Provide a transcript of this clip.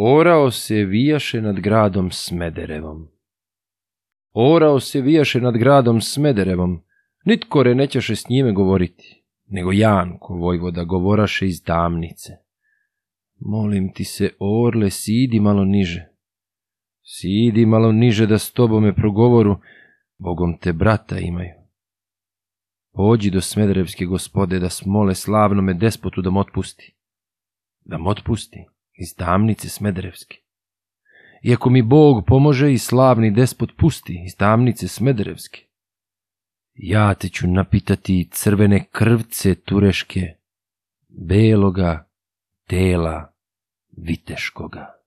Orao se vijaše nad gradom Smederevom. Orao se vijaše nad gradom Smederevom, nitko re nećeše s njime govoriti, nego Janko Vojvoda govoraše iz damnice. Molim ti se, orle, sidi malo niže. Sidi malo niže da s tobome progovoru, bogom te brata imaju. Pođi do Smederevske gospode da smole slavnome despotu da m otpusti. Da m otpusti iz tamnice Smederevske. Iako mi Bog pomože i slavni despot pusti iz tamnice Smederevske, ja te ću napitati crvene krvce tureške, beloga tela viteškoga.